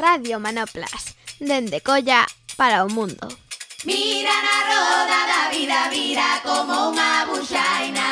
Radio Manoplas, dende Colla para o mundo. Mira na roda da vida, vira como unha buxaina.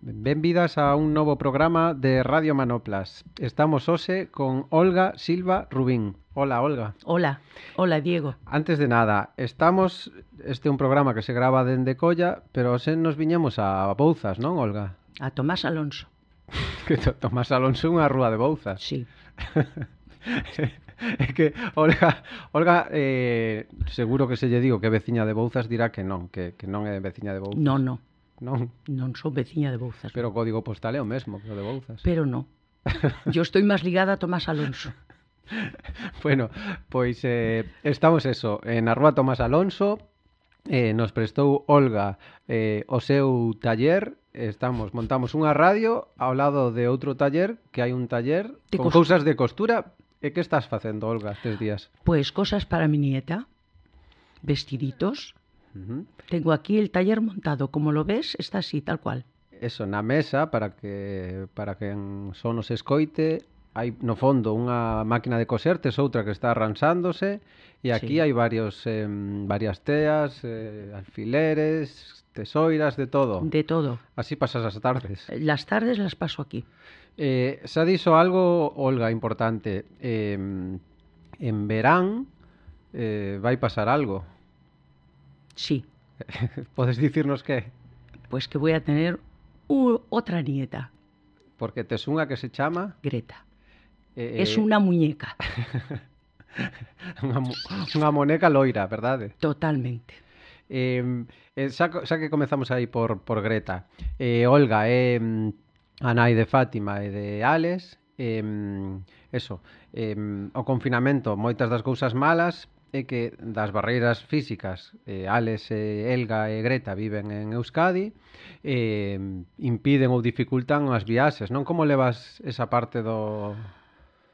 Benvidas a un novo programa de Radio Manoplas. Estamos hoxe con Olga Silva Rubín. Hola, Olga. Hola, hola Diego. Antes de nada, estamos este é un programa que se grava dende Colla, pero nos viñemos a Bouzas, non, Olga? A Tomás Alonso. que Tomás Alonso é unha rúa de Bouzas. Sí. é que Olga, Olga eh, seguro que se lle digo que é veciña de Bouzas dirá que non, que, que non é veciña de Bouzas. Non, non. Non. Non son veciña de Bouzas. Pero o código postal é o mesmo que o de Bouzas. Pero non. Yo estoy máis ligada a Tomás Alonso. bueno, pois eh, estamos eso, eh, na rúa Tomás Alonso, eh, nos prestou Olga eh, o seu taller. Estamos montamos unha radio ao lado de outro taller que hai un taller de con cousas de costura. E que estás facendo Olga estes días? Pois pues cosas para mi nieta. Vestiditos. Uh -huh. tengo aquí el taller montado. Como lo ves está así tal cual. Eso na mesa para que para que son os escoite. Hai no fondo unha máquina de coser, tes outra que está arransándose, e aquí Sí. hai varios eh, varias teas, eh, alfileres, tesoiras, de todo. De todo. Así pasas as tardes. Las tardes las paso aquí. Eh, xa dixo algo, Olga, importante. Eh, en verán eh, vai pasar algo. Sí, Podes dicirnos que? pues que voy a tener u- otra nieta, Porque tes unha que se chama... Greta. Eh, es eh, unha muñeca. unha, unha moneca loira, verdade? Totalmente. Eh, xa, xa que comezamos aí por, por Greta eh, Olga é eh, a nai de Fátima e de Ales, eh, eso eh, o confinamento, moitas das cousas malas é que das barreiras físicas eh, Ales, eh, Elga e Greta viven en Euskadi eh, impiden ou dificultan as viaxes non como levas esa parte do,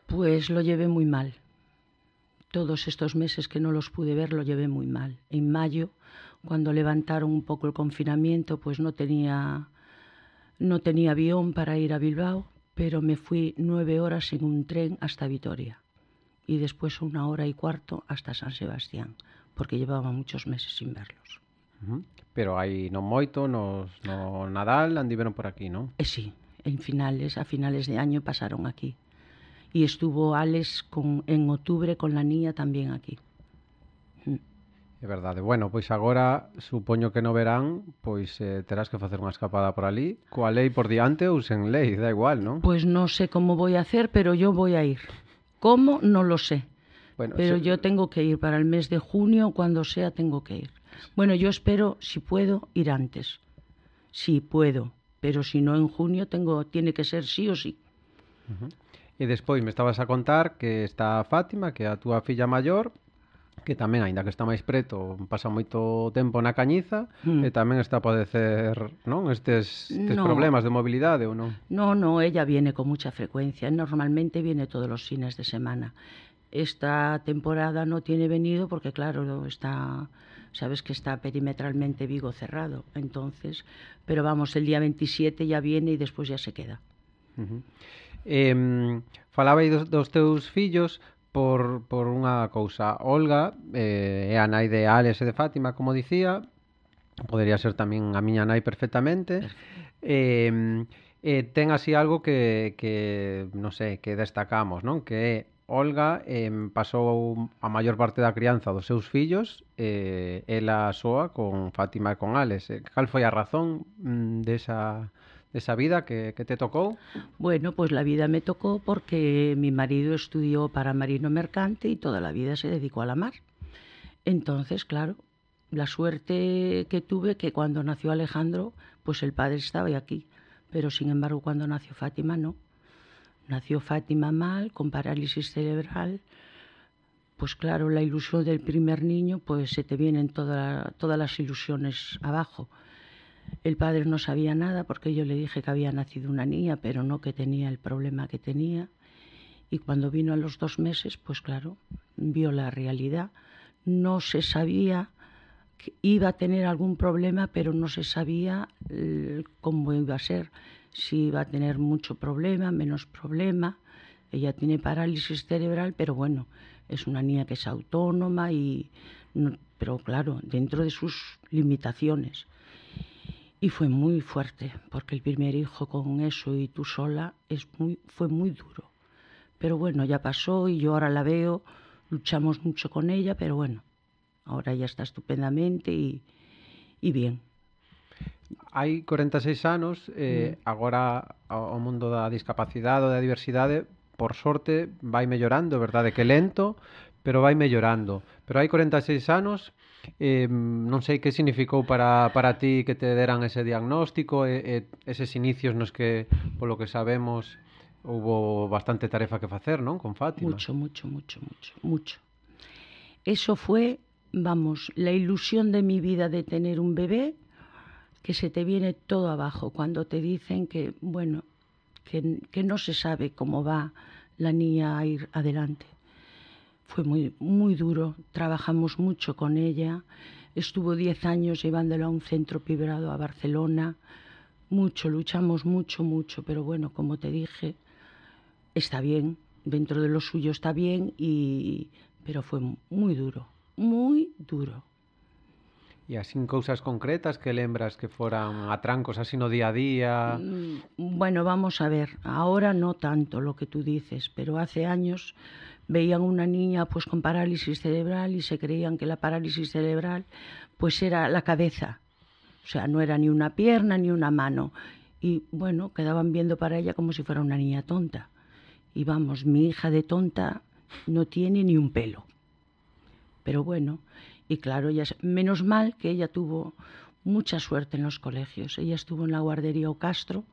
Pues lo llevé muy mal. Todos estos meses que no los pude ver lo llevé muy mal. En mayo, cuando levantaron un poco el confinamiento, pues no tenía, no tenía avión para ir a Bilbao, pero me fui nueve horas en un tren hasta Vitoria y después una hora y cuarto hasta San Sebastián, porque llevaba muchos meses sin verlos. Pero hai non moito nos, no Nadal andiveron por aquí, non? Eh, sí, en finales, a finales de año pasaron aquí. Y estuvo Alex con, en octubre con la niña también aquí. É verdade. Bueno, pois agora supoño que no verán, pois eh, terás que facer unha escapada por ali, coa lei por diante ou sen lei, da igual, non? Pues no sé cómo voy a hacer, pero yo voy a ir. ¿Cómo? No lo sé. Bueno, Pero se- yo tengo que ir para el mes de junio, cuando sea, tengo que ir. Bueno, yo espero, si puedo, ir antes. Si puedo. Pero si no en junio, tengo, tiene que ser sí o sí. E despois me estabas a contar que está Fátima, que é a túa filla maior, que tamén, aínda que está máis preto, pasa moito tempo na cañiza mm. e tamén está a padecer non estes, estes no. problemas de mobilidade ou non? No, no, ella viene con mucha frecuencia. Normalmente viene todos los fines de semana. Esta temporada no tiene venido porque, claro, está sabes que está perimetralmente Vigo cerrado, entonces, pero vamos, el día 27 ya viene y después ya se queda. Uh -huh eh, falabais dos, dos teus fillos por, por unha cousa. Olga eh, é a nai de Alex e de Fátima, como dicía, podería ser tamén a miña nai perfectamente. Eh, eh, ten así algo que, que non sei, que destacamos, non? Que Olga eh, pasou a maior parte da crianza dos seus fillos eh, ela soa con Fátima e con Ales. Eh, cal foi a razón mm, desa desa vida que, que te tocou? Bueno, pues la vida me tocó porque mi marido estudió para marino mercante y toda la vida se dedicó a la mar. Entonces, claro, la suerte que tuve que cuando nació Alejandro, pues el padre estaba aquí, pero sin embargo cuando nació Fátima no. Nació Fátima mal, con parálisis cerebral. Pues claro, la ilusión del primer niño, pues se te vienen toda- todas las ilusiones abajo. El padre no sabía nada porque yo le dije que había nacido una niña, pero no que tenía el problema que tenía. Y cuando vino a los dos meses, pues claro, vio la realidad. No se sabía que iba a tener algún problema, pero no se sabía eh, cómo iba a ser. si va a tener mucho problema, menos problema. Ella tiene parálisis cerebral, pero bueno, es una niña que es autónoma y pero claro, dentro de sus limitaciones. Y fue muy fuerte, porque el primer hijo con eso y tú sola es muy, fue muy duro. Pero bueno, ya pasó y yo ahora la veo, luchamos mucho con ella, pero bueno, ahora ya está estupendamente y, y bien. Hai 46 anos, eh, mm. agora o mundo da discapacidade ou da diversidade, por sorte, vai mellorando, verdade que lento, pero vai mellorando. Pero hai 46 anos eh, non sei que significou para, para ti que te deran ese diagnóstico e, e eses inicios nos que, polo que sabemos, hubo bastante tarefa que facer, non? Con Fátima. Mucho, mucho, mucho, mucho, mucho. Eso fue, vamos, la ilusión de mi vida de tener un bebé que se te viene todo abajo cuando te dicen que, bueno, que, que no se sabe cómo va la niña a ir adelante. Fue muy, muy duro, trabajamos mucho con ella, estuvo diez años llevándola a un centro privado a Barcelona, mucho, luchamos mucho, mucho, pero bueno, como te dije, está bien, dentro de lo suyo está bien, y, pero fue muy duro, muy duro. E así cousas concretas que lembras que foran atrancos así no día a día? Mm, bueno, vamos a ver, ahora no tanto lo que tú dices, pero hace años veían una niña pues con parálisis cerebral y se creían que la parálisis cerebral pues era la cabeza. O sea, no era ni una pierna ni una mano. Y bueno, quedaban viendo para ella como si fuera una niña tonta. Y vamos, mi hija de tonta no tiene ni un pelo. Pero bueno, y claro, ella, menos mal que ella tuvo mucha suerte en los colegios. Ella estuvo en la guardería Ocastro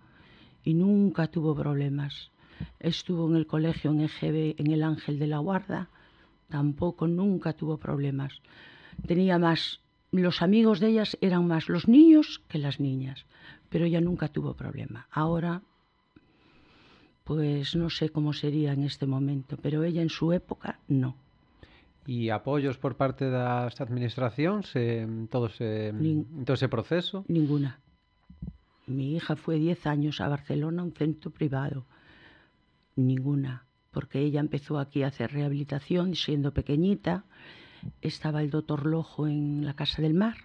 y nunca tuvo problemas. Estuvo en el colegio en EGB, en el Ángel de la Guarda, tampoco nunca tuvo problemas. Tenía más, los amigos de ellas eran más los niños que las niñas, pero ella nunca tuvo problema. Ahora, pues no sé cómo sería en este momento, pero ella en su época no. E apoios por parte das administracións en todo ese, Nin, en todo ese proceso? Ninguna. Mi hija fue 10 años a Barcelona, un centro privado. Ninguna, porque ella empezó aquí a hacer rehabilitación siendo pequeñita. Estaba el doctor Lojo en la Casa del Mar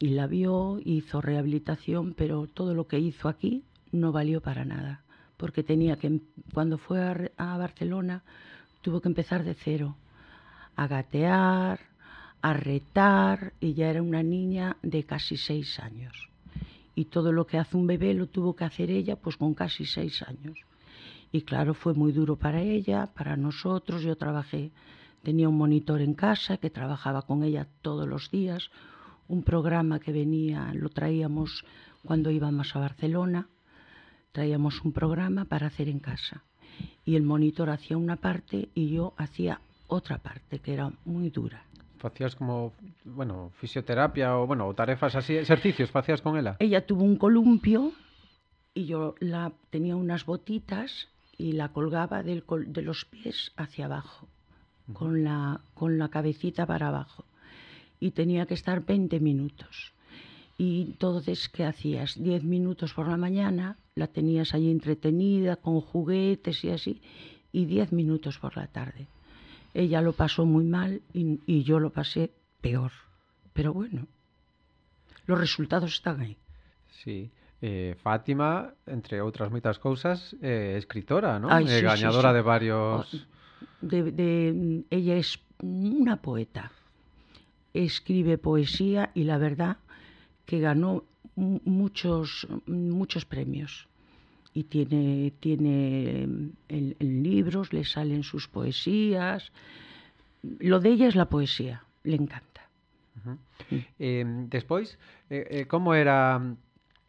y la vio, hizo rehabilitación, pero todo lo que hizo aquí no valió para nada, porque tenía que, cuando fue a, a Barcelona, tuvo que empezar de cero a gatear, a retar, y ya era una niña de casi seis años. Y todo lo que hace un bebé lo tuvo que hacer ella pues con casi seis años. Y claro, fue muy duro para ella, para nosotros. Yo trabajé, tenía un monitor en casa que trabajaba con ella todos los días, un programa que venía, lo traíamos cuando íbamos a Barcelona, traíamos un programa para hacer en casa. Y el monitor hacía una parte y yo hacía otra parte que era muy dura. Facías como, bueno, fisioterapia o, bueno, tarefas así, ejercicios, facías con ella. Ella tuvo un columpio y yo la tenía unas botitas y la colgaba del, de los pies hacia abajo, con, la, con la cabecita para abajo. Y tenía que estar 20 minutos. Y entonces, ¿qué hacías? 10 minutos por la mañana, la tenías ahí entretenida con juguetes y así, y 10 minutos por la tarde. Ella lo pasó muy mal y, y yo lo pasé peor. Pero bueno, los resultados están aí. Sí. Eh, Fátima, entre outras moitas cousas, é eh, escritora, ¿no? Ay, sí, gañadora sí, sí. de varios... De, de, ella es una poeta. Escribe poesía y la verdad que ganó muchos, muchos premios y tiene, tiene en, en, libros, le salen sus poesías. Lo de ella es la poesía, le encanta. Uh -huh. eh, despois, eh, eh, como era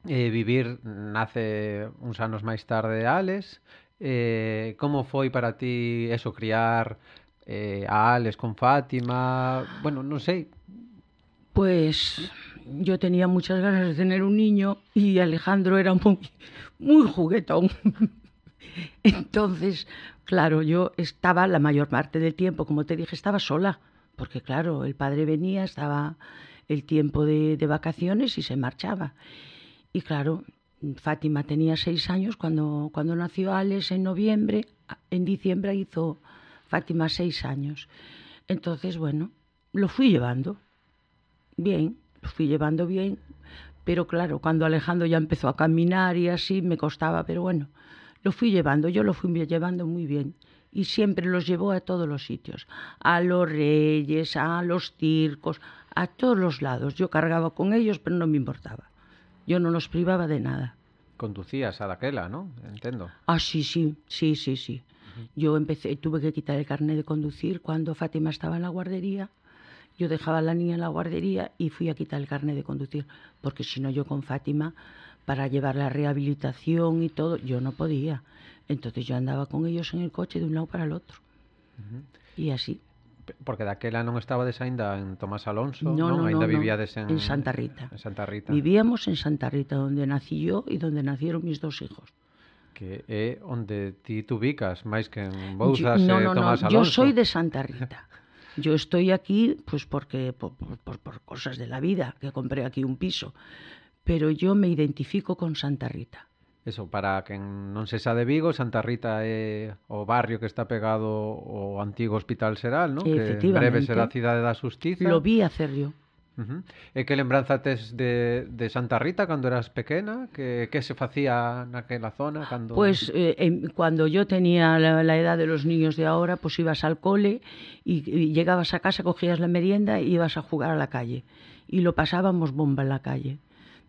eh, vivir nace uns anos máis tarde Ales? Eh, como foi para ti eso, criar eh, a Ales con Fátima? Bueno, non sei. Pues yo tenía muchas ganas de tener un niño y Alejandro era muy, muy juguetón. Entonces, claro, yo estaba la mayor parte del tiempo, como te dije, estaba sola, porque claro, el padre venía, estaba el tiempo de, vacaciones y se marchaba. Y claro, Fátima tenía seis años cuando, cuando nació Alex en noviembre, en diciembre hizo Fátima seis años. Entonces, bueno, lo fui llevando bien, lo fui llevando bien, pero claro, cuando Alejandro ya empezó a caminar y así me costaba, pero bueno, lo fui llevando, yo lo fui llevando muy bien y siempre los llevó a todos los sitios, a los reyes, a los circos, a todos los lados. Yo cargaba con ellos, pero no me importaba. Yo no los privaba de nada. Conducías a daquela, ¿no? Entiendo. Ah, sí, sí, sí, sí, sí. Yo empecé, tuve que quitar el carnet de conducir cuando Fátima estaba en la guardería. yo dejaba a la niña en la guardería y fui a quitar el carnet de conducir, porque si no yo con Fátima, para llevar la rehabilitación y todo, yo no podía. Entonces yo andaba con ellos en el coche de un lado para el otro. Uh -huh. Y así. Porque daquela non estabades aínda en Tomás Alonso, no, non, no, aínda no, vivíades en, en Santa Rita. En Santa Rita. Vivíamos en Santa Rita, onde nací yo e onde nacieron mis dos hijos. Que é onde ti te ubicas, máis que en Bouzas, e eh, no, no, eh, Tomás no, Alonso. Yo soy de Santa Rita. Yo estoy aquí pues porque por, por- por- por cosas de la vida, que compré aquí un piso, pero yo me identifico con Santa Rita. Eso, para quen non se xa de Vigo, Santa Rita é o barrio que está pegado ao antigo Hospital Seral, non? Que en breve será a cidade da Xustiza. Lo vi hacer yo. Uh -huh. E de, Santa Rita cando eras pequena? Que, que se facía naquela zona? Cando... Pues eh, em, cuando yo tenía la, edad de los niños de ahora, pues ibas al cole y, llegabas a casa, cogías la merienda y ibas a jugar a la calle. Y lo pasábamos bomba en la calle.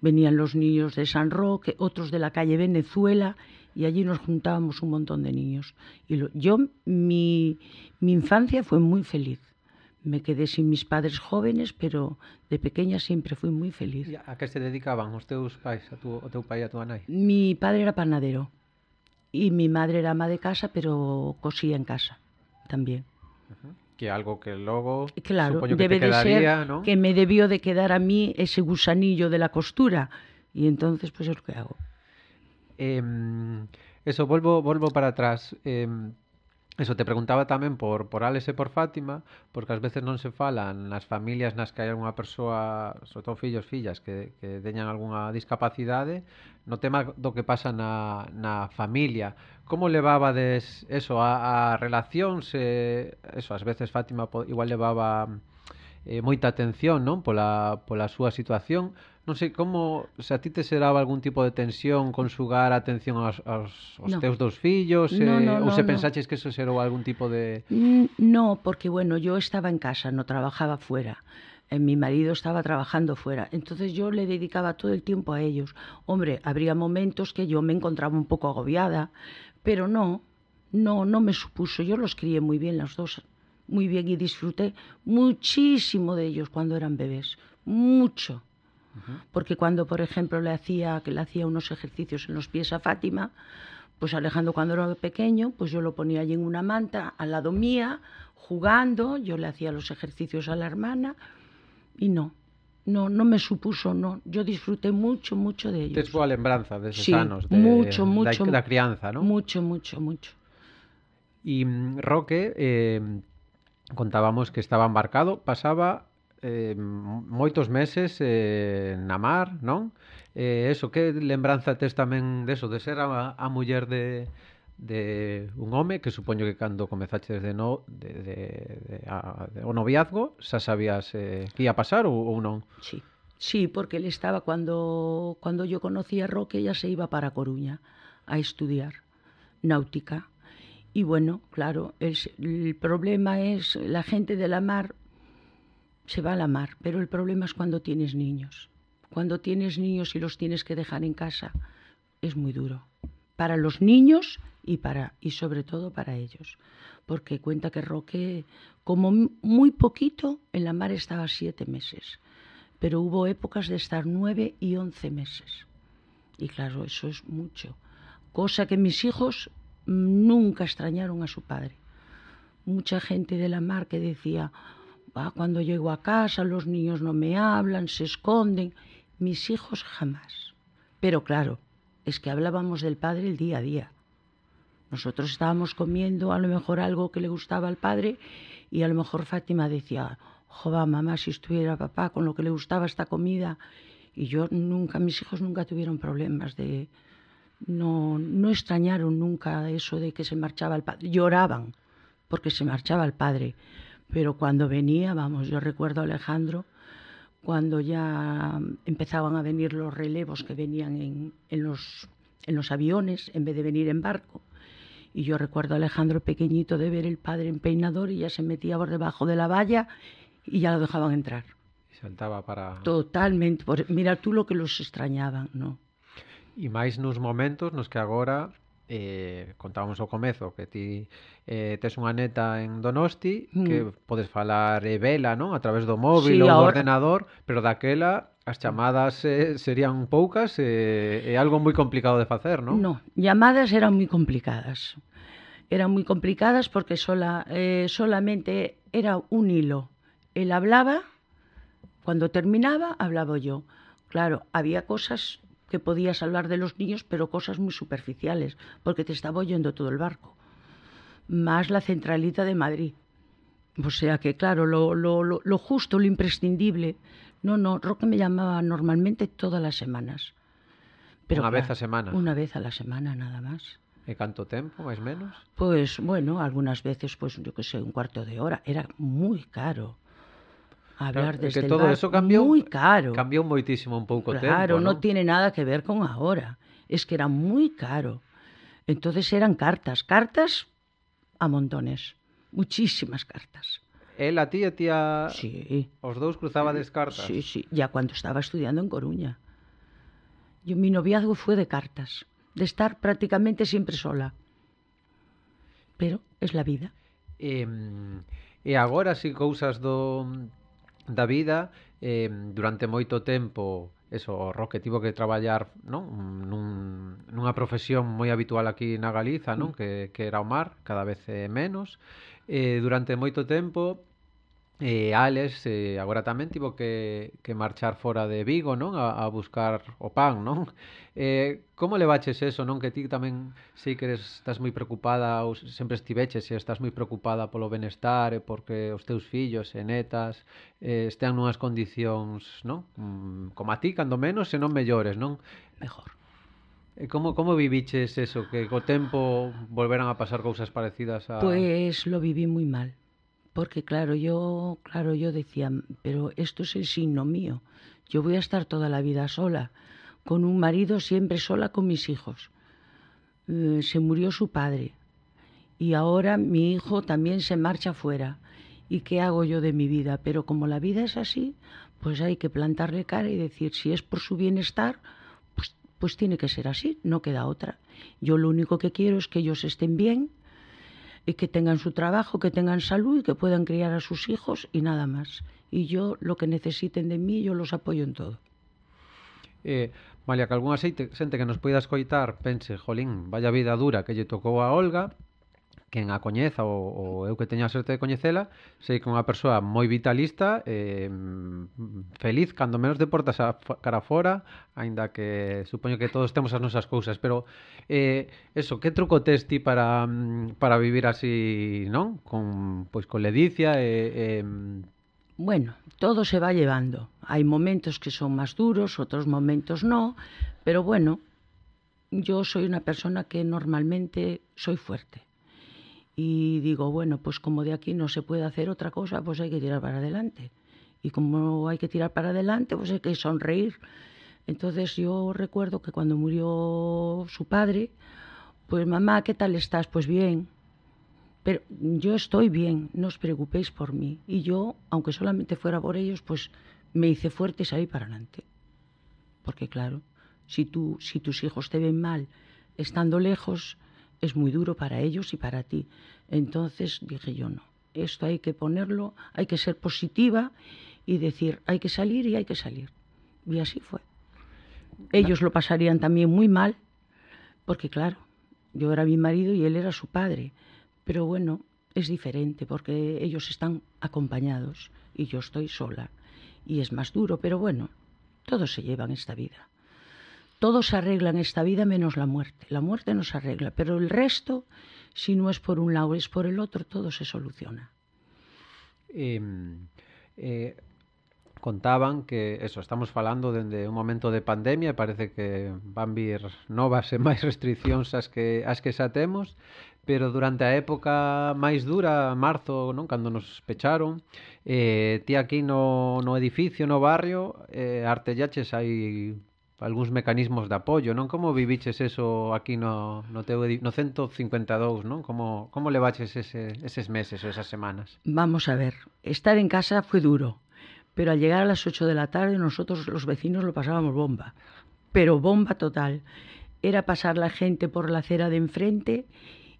Venían los niños de San Roque, otros de la calle Venezuela, y allí nos juntábamos un montón de niños. Y lo- yo, mi infancia fue muy feliz. Me quedé sin mis padres jóvenes, pero de pequeña siempre fui muy feliz. E A que se dedicaban os teus pais, a tu, o teu pai e a tua nai? Mi padre era panadero y mi madre era ama de casa, pero cosía en casa también. Que é algo que logo Claro, que debe te de ser ¿no? que me debió de quedar a mí ese gusanillo de la costura y entonces pues es lo que hago. Em, eso, volvo, volvo para atrás. Em, Eso, te preguntaba tamén por, por Alex e por Fátima, porque ás veces non se falan nas familias nas que hai unha persoa, sobre todo fillos, fillas, que, que teñan algunha discapacidade, no tema do que pasa na, na familia. Como levabades eso a, a relacións? se eso, ás veces Fátima igual levaba eh, moita atención non pola, pola súa situación, Non sei como se a ti te seraba algún tipo de tensión consugar a atención aos, aos, aos No. teus dous fillos No, eh, no, ou se no. pensaches que eso serou algún tipo de Mm, No, porque bueno, yo estaba en casa, no trabajaba fuera. Eh, Mi marido estaba trabajando fuera, entonces yo le dedicaba todo el tiempo a ellos. Hombre, habría momentos que yo me encontraba un poco agobiada, pero no, no, no me supuso. Yo los crié muy bien las dos, muy bien y disfruté muchísimo de ellos cuando eran bebés, mucho. Porque cuando, por ejemplo, le hacía, que le hacía unos ejercicios en los pies a Fátima, pues Alejandro cuando era pequeño, pues yo lo ponía allí en una manta al lado mía, jugando, yo le hacía los ejercicios a la hermana y no, no, no me supuso, no. Yo disfruté mucho, mucho de ellos. tes boa lembranza deses Sí, anos de, mucho, mucho, da crianza, non? Mucho, mucho, mucho. E mm, Roque eh, contábamos que estaba embarcado, pasaba eh, moitos meses eh, na mar, non? Eh, eso, que lembranza tes tamén deso, de ser a, a muller de, de un home que supoño que cando comezaches de no de, de, de, a, de o noviazgo xa sabías eh, que ia pasar ou, ou non? Sí. Sí, porque ele estaba cuando cuando yo conocí a Roque ya se iba para Coruña a estudiar náutica. Y bueno, claro, el, el problema es la gente de la mar se va a la mar, pero el problema es cuando tienes niños. Cuando tienes niños y los tienes que dejar en casa, es muy duro. Para los niños y para y sobre todo para ellos. Porque cuenta que Roque, como muy poquito, en la mar estaba siete meses. Pero hubo épocas de estar nueve y once meses. Y claro, eso es mucho. Cosa que mis hijos mm, nunca extrañaron a su padre. Mucha gente de la mar que decía, "Ah, cuando llego a casa los niños no me hablan, se esconden. Mis hijos jamás. Pero claro, es que hablábamos del padre el día a día. Nosotros estábamos comiendo a lo mejor algo que le gustaba al padre y a lo mejor Fátima decía, jova, mamá, si estuviera papá con lo que le gustaba esta comida Y yo nunca, mis hijos nunca tuvieron problemas de... No, no extrañaron nunca eso de que se marchaba el padre. Lloraban porque se marchaba el padre. Pero cuando venía, vamos, yo recuerdo a Alejandro, cuando ya empezaban a venir los relevos que venían en, en, los, en los aviones en vez de venir en barco. Y yo recuerdo a Alejandro pequeñito de ver el padre en peinador y ya se metía por debajo de la valla y ya lo dejaban entrar. Y saltaba para... Totalmente. Mira tú lo que los extrañaban, ¿no? E máis nos momentos nos que agora eh, contábamos ao comezo que ti eh, tes unha neta en Donosti mm. que podes falar e vela, non? A través do móvil sí, ou do ahora... ordenador, pero daquela as chamadas eh, serían poucas e eh, eh, algo moi complicado de facer, non? Non, llamadas eran moi complicadas. Eran moi complicadas porque sola, eh, solamente era un hilo. Él hablaba, cuando terminaba, hablaba yo. Claro, había cosas que podías hablar de los niños, pero cosas muy superficiales, porque te estaba oyendo todo el barco. Más la centralita de Madrid. O sea que, claro, lo, lo, lo, lo justo, lo imprescindible. No, no, Roque me llamaba normalmente todas las semanas. Unha vez a semana. Una vez a la semana, nada más. E canto tempo, máis menos? Pues bueno, algunas veces, pues yo que sé, un cuarto de hora. Era muy caro. hablar eh, claro, desde que todo bar, eso cambiou muy caro. Cambiou moitísimo un pouco claro, tempo, Claro, non no tiene nada que ver con agora. Es que era moi caro. Entonces eran cartas, cartas a montones, muchísimas cartas. ¿Eh, el a ti e ti a... Sí. Os dous cruzabades cartas. Sí, sí, ya cuando estaba estudiando en Coruña. Yo, mi noviazgo fue de cartas, de estar prácticamente siempre sola. Pero es la vida. Eh, e agora si cousas do da vida eh, durante moito tempo eso, o Roque tivo que traballar non? Nun, nunha profesión moi habitual aquí na Galiza non? Mm. Que, que era o mar, cada vez eh, menos eh, durante moito tempo E Alex eh, agora tamén tivo que, que marchar fora de Vigo, non? A, a buscar o pan, non? Eh, como levaches eso, non? Que ti tamén sei que eres, estás moi preocupada ou sempre estiveches e estás moi preocupada polo benestar e porque os teus fillos e netas eh, estean nunhas condicións, non? Mm, como a ti, cando menos, se non mellores, non? Mejor. E como como viviches eso que co tempo volveran a pasar cousas parecidas a Pois pues, lo viví moi mal Porque claro, yo, claro, yo decía, pero esto es el signo mío. Yo voy a estar toda la vida sola, con un marido siempre sola con mis hijos. Eh, se murió su padre y ahora mi hijo también se marcha fuera. ¿Y qué hago yo de mi vida? Pero como la vida es así, pues hay que plantarle cara y decir, si es por su bienestar, pues, pues tiene que ser así, no queda otra. Yo lo único que quiero es que ellos estén bien, y que tengan su trabajo, que tengan salud y que puedan criar a sus hijos y nada más. Y yo lo que necesiten de mí, yo los apoio en todo. Eh, Malia, que algunha xente que nos poida escoitar pense, jolín, vaya vida dura que lle tocou a Olga, quen a coñeza ou, ou eu que teño a sorte de coñecela, sei que é unha persoa moi vitalista, eh, feliz, cando menos de portas a cara fora, aínda que supoño que todos temos as nosas cousas, pero eh, eso, que truco tes ti para, mm, para vivir así, non? Con, pois con ledicia e... Eh, eh, Bueno, todo se va llevando. Hai momentos que son máis duros, outros momentos no, pero bueno, yo soy una persona que normalmente soy fuerte. Y digo, bueno, pues como de aquí no se puede hacer otra cosa, pues hay que tirar para adelante. Y como hay que tirar para adelante, pues hay que sonreír. Entonces yo recuerdo que cuando murió su padre, pues mamá, ¿qué tal estás? Pues bien. Pero yo estoy bien, no os preocupéis por mí. Y yo, aunque solamente fuera por ellos, pues me hice fuerte y salí para adelante. Porque claro, si, tú, si tus hijos te ven mal estando lejos, es muy duro para ellos y para ti. Entonces dije yo no, esto hay que ponerlo, hay que ser positiva y decir, hay que salir y hay que salir. Y así fue. Ellos lo pasarían también muy mal, porque claro, yo era mi marido y él era su padre. Pero bueno, es diferente porque ellos están acompañados y yo estoy sola. Y es más duro, pero bueno, todo se lleva en esta vida. todos arreglan esta vida menos la muerte. La muerte nos arregla, pero el resto, si no es por un lado, es por el otro, todo se soluciona. Eh, eh, contaban que, eso, estamos falando dende un momento de pandemia, e parece que van vir novas e máis restriccións as que, as que xa temos, pero durante a época máis dura, marzo, non cando nos pecharon, eh, ti aquí no, no edificio, no barrio, eh, artellaches hai algúns mecanismos de apoio, non? Como viviches eso aquí no, no teu no 152, non? Como, como levaches ese, eses meses ou esas semanas? Vamos a ver, estar en casa fue duro, pero al llegar a las 8 de la tarde nosotros los vecinos lo pasábamos bomba, pero bomba total. Era pasar la gente por la acera de enfrente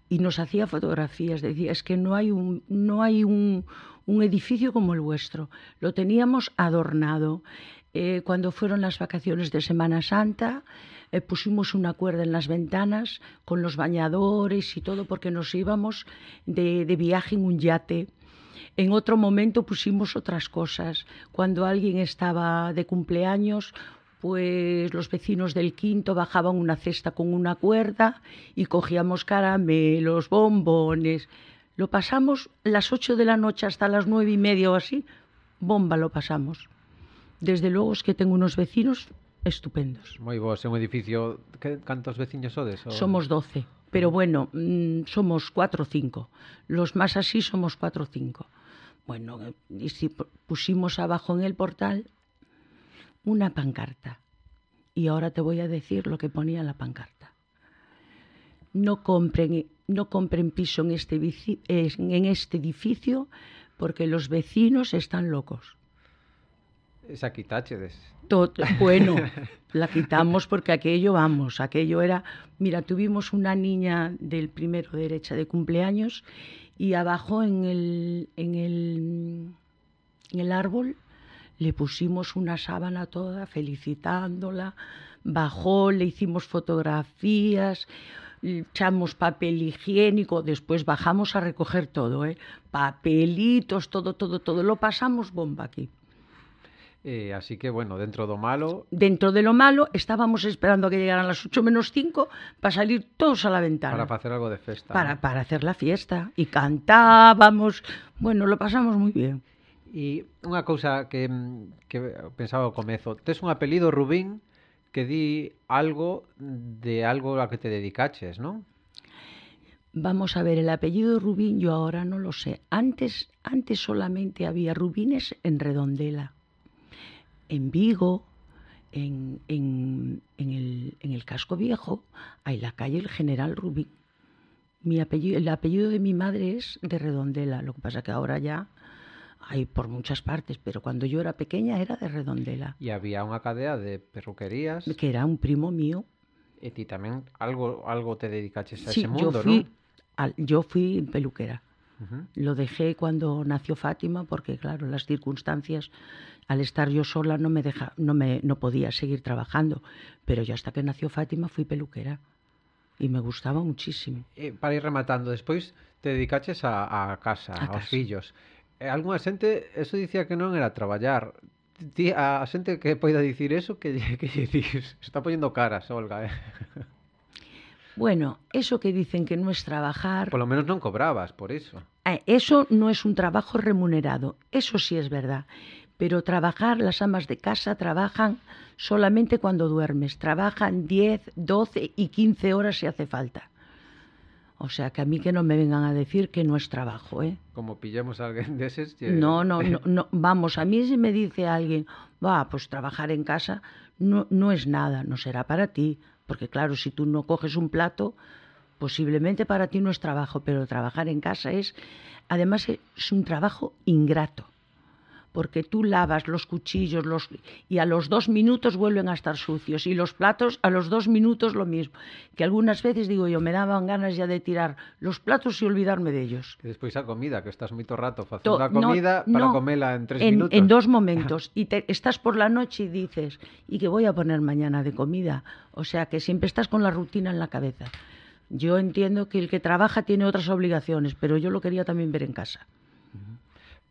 y nos hacía fotografías, decía, es que no hay un, no hay un, un edificio como el vuestro, lo teníamos adornado. Eh, cuando fueron las vacaciones de Semana Santa, eh, pusimos una cuerda en las ventanas con los bañadores y todo porque nos íbamos de, de viaje en un yate. En otro momento pusimos otras cosas. Cuando alguien estaba de cumpleaños, pues los vecinos del quinto bajaban una cesta con una cuerda y cogíamos caramelos, bombones. Lo pasamos las ocho de la noche hasta las nueve y media o así. Bomba lo pasamos. Desde luego es que tengo unos vecinos estupendos. Moi vos, é un edificio... Que, cantos veciños sodes? O... Somos 12, pero bueno, mm, somos cuatro o cinco. Los más así somos cuatro o cinco. Bueno, y si pu- pusimos abajo en el portal una pancarta. Y ahora te voy a decir lo que ponía en la pancarta. No compren, no compren piso en este, en este edificio porque los vecinos están locos. Esa quitachedes. Tot- bueno, la quitamos porque aquello, vamos, aquello era, mira, tuvimos una niña del primero derecha de cumpleaños y abajo en el, en el, en el árbol le pusimos una sábana toda felicitándola, bajó, le hicimos fotografías, echamos papel higiénico, después bajamos a recoger todo, ¿eh? papelitos, todo, todo, todo, lo pasamos bomba aquí. Eh, así que, bueno, dentro do malo, Dentro de lo malo, estábamos esperando a que llegaran las 8 menos 5 para salir todos a la ventana. para facer algo de festa. para, hacer la fiesta. Y cantábamos. Bueno, lo pasamos muy bien. E unha cousa que, mm, que pensaba ao comezo, tes un apelido Rubín que di algo de algo a que te dedicaches, non? Vamos a ver, el apellido Rubín yo ahora no lo sé. Antes, antes solamente había Rubines en Redondela. En Vigo, en, en, en el, en el casco viejo, hay la calle El General Rubín. Mi apellido, el apellido de mi madre es de Redondela, lo que pasa que ahora ya hay por muchas partes, pero cuando yo era pequeña era de Redondela, E había unha cadea de perruquerías que era un primo mío. e ti tamén algo algo te dedicaches a Sí, ese yo mundo, fui, non? al- yo fui peluquera. Ujú. Lo dejé cuando nació Fátima porque, claro, las circunstancias, al estar yo sola no me deja, no me, no podía seguir trabajando. Pero yo hasta que nació Fátima fui peluquera y me gustaba muchísimo. E para ir rematando, despois te dedicaches a, a casa, A aos casa. fillos. E algunha xente, eso dicía que non era traballar. Ti, a xente que poida dicir eso, que, que lle dis? Está poñendo caras, Olga, eh? Bueno, eso que dicen que no es trabajar, Por lo menos non cobrabas por iso. eh, eso no es un trabajo remunerado, eso sí es verdad. Pero trabajar, las amas de casa trabajan solamente cuando duermes, trabajan 10, 12 y 15 horas si hace falta. O sea que a mí que no me vengan a decir que no es trabajo, ¿eh? Como pillemos a alguén deses, lle... No, no, no, no, vamos, a mí si me dice alguien, va, pues trabajar en casa no, no es nada, no será para ti, porque claro, si tú no coges un plato, posiblemente para ti no es trabajo, pero trabajar en casa es, además es un trabajo ingrato, porque tú lavas los cuchillos los, y a los dos minutos vuelven a estar sucios, y los platos a los dos minutos lo mismo, que algunas veces digo yo, me daban ganas ya de tirar los platos y olvidarme de ellos. Que despois a comida, que estás moito rato facendo To- a no, comida para no, comela en tres en, minutos. en dos momentos. Y te, estás por la noche y dices, ¿y qué voy a poner mañana de comida? O sea que siempre estás con la rutina en la cabeza. Yo entiendo que el que trabaja tiene otras obligaciones, pero yo lo quería también ver en casa.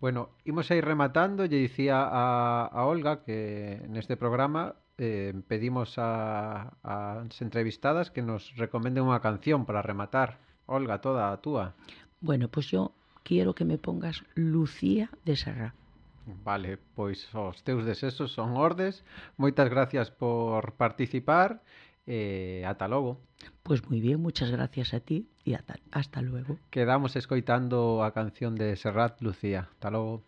Bueno, imos a ir rematando, lle dicía a, a Olga que neste programa eh, pedimos a, a as entrevistadas que nos recomenden unha canción para rematar. Olga, toda a túa. Bueno, pues yo quiero que me pongas Lucía de Serra. Vale, pois os teus desesos son ordes. Moitas gracias por participar e ata logo. Pues muy bien, muchas gracias a ti y hasta, hasta luego. Quedamos escoitando a canción de Serrat Lucía. Ata logo.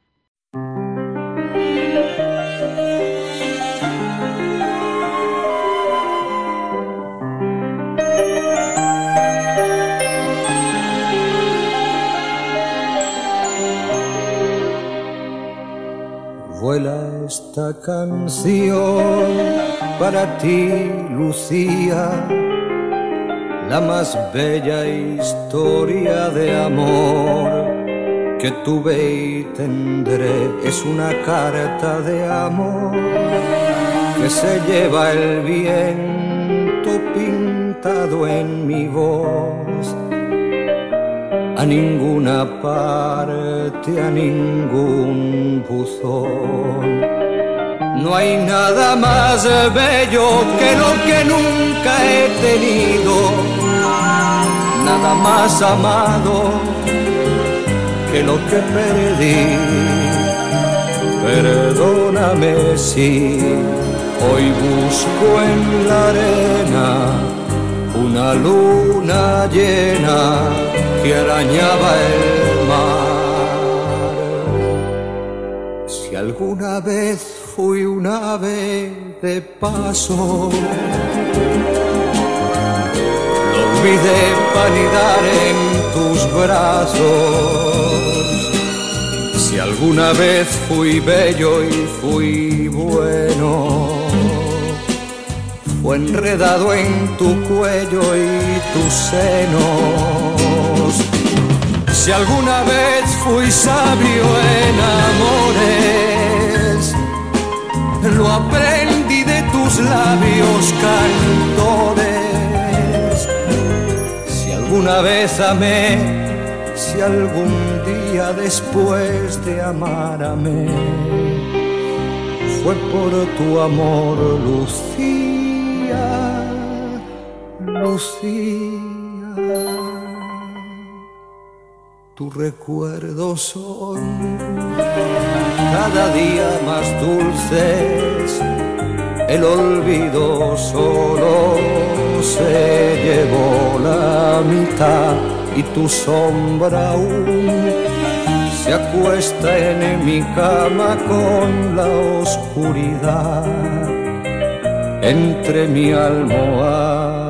Vuela esta canción para ti, Lucía, la más bella historia de amor que tuve y tendré. Es una carta de amor que se lleva el viento pintado en mi voz a ninguna parte, a ningún buzón. No hay nada más bello que lo que nunca he tenido, nada más amado que lo que perdí. Perdóname si hoy busco en la arena una luna llena que arañaba el mar. Si alguna vez fui un ave de paso, lo olvidé panidar en tus brazos. Si alguna vez fui bello y fui bueno, fue enredado en tu cuello y tus senos. Si alguna vez fui sabio en amores, lo aprendí de tus labios cantores. Si alguna vez amé, si algún día después de amar amé, fue por tu amor, Lucía, Lucía. Tu recuerdo son. Cada día más dulces, el olvido solo se llevó la mitad y tu sombra aún se acuesta en mi cama con la oscuridad entre mi almohada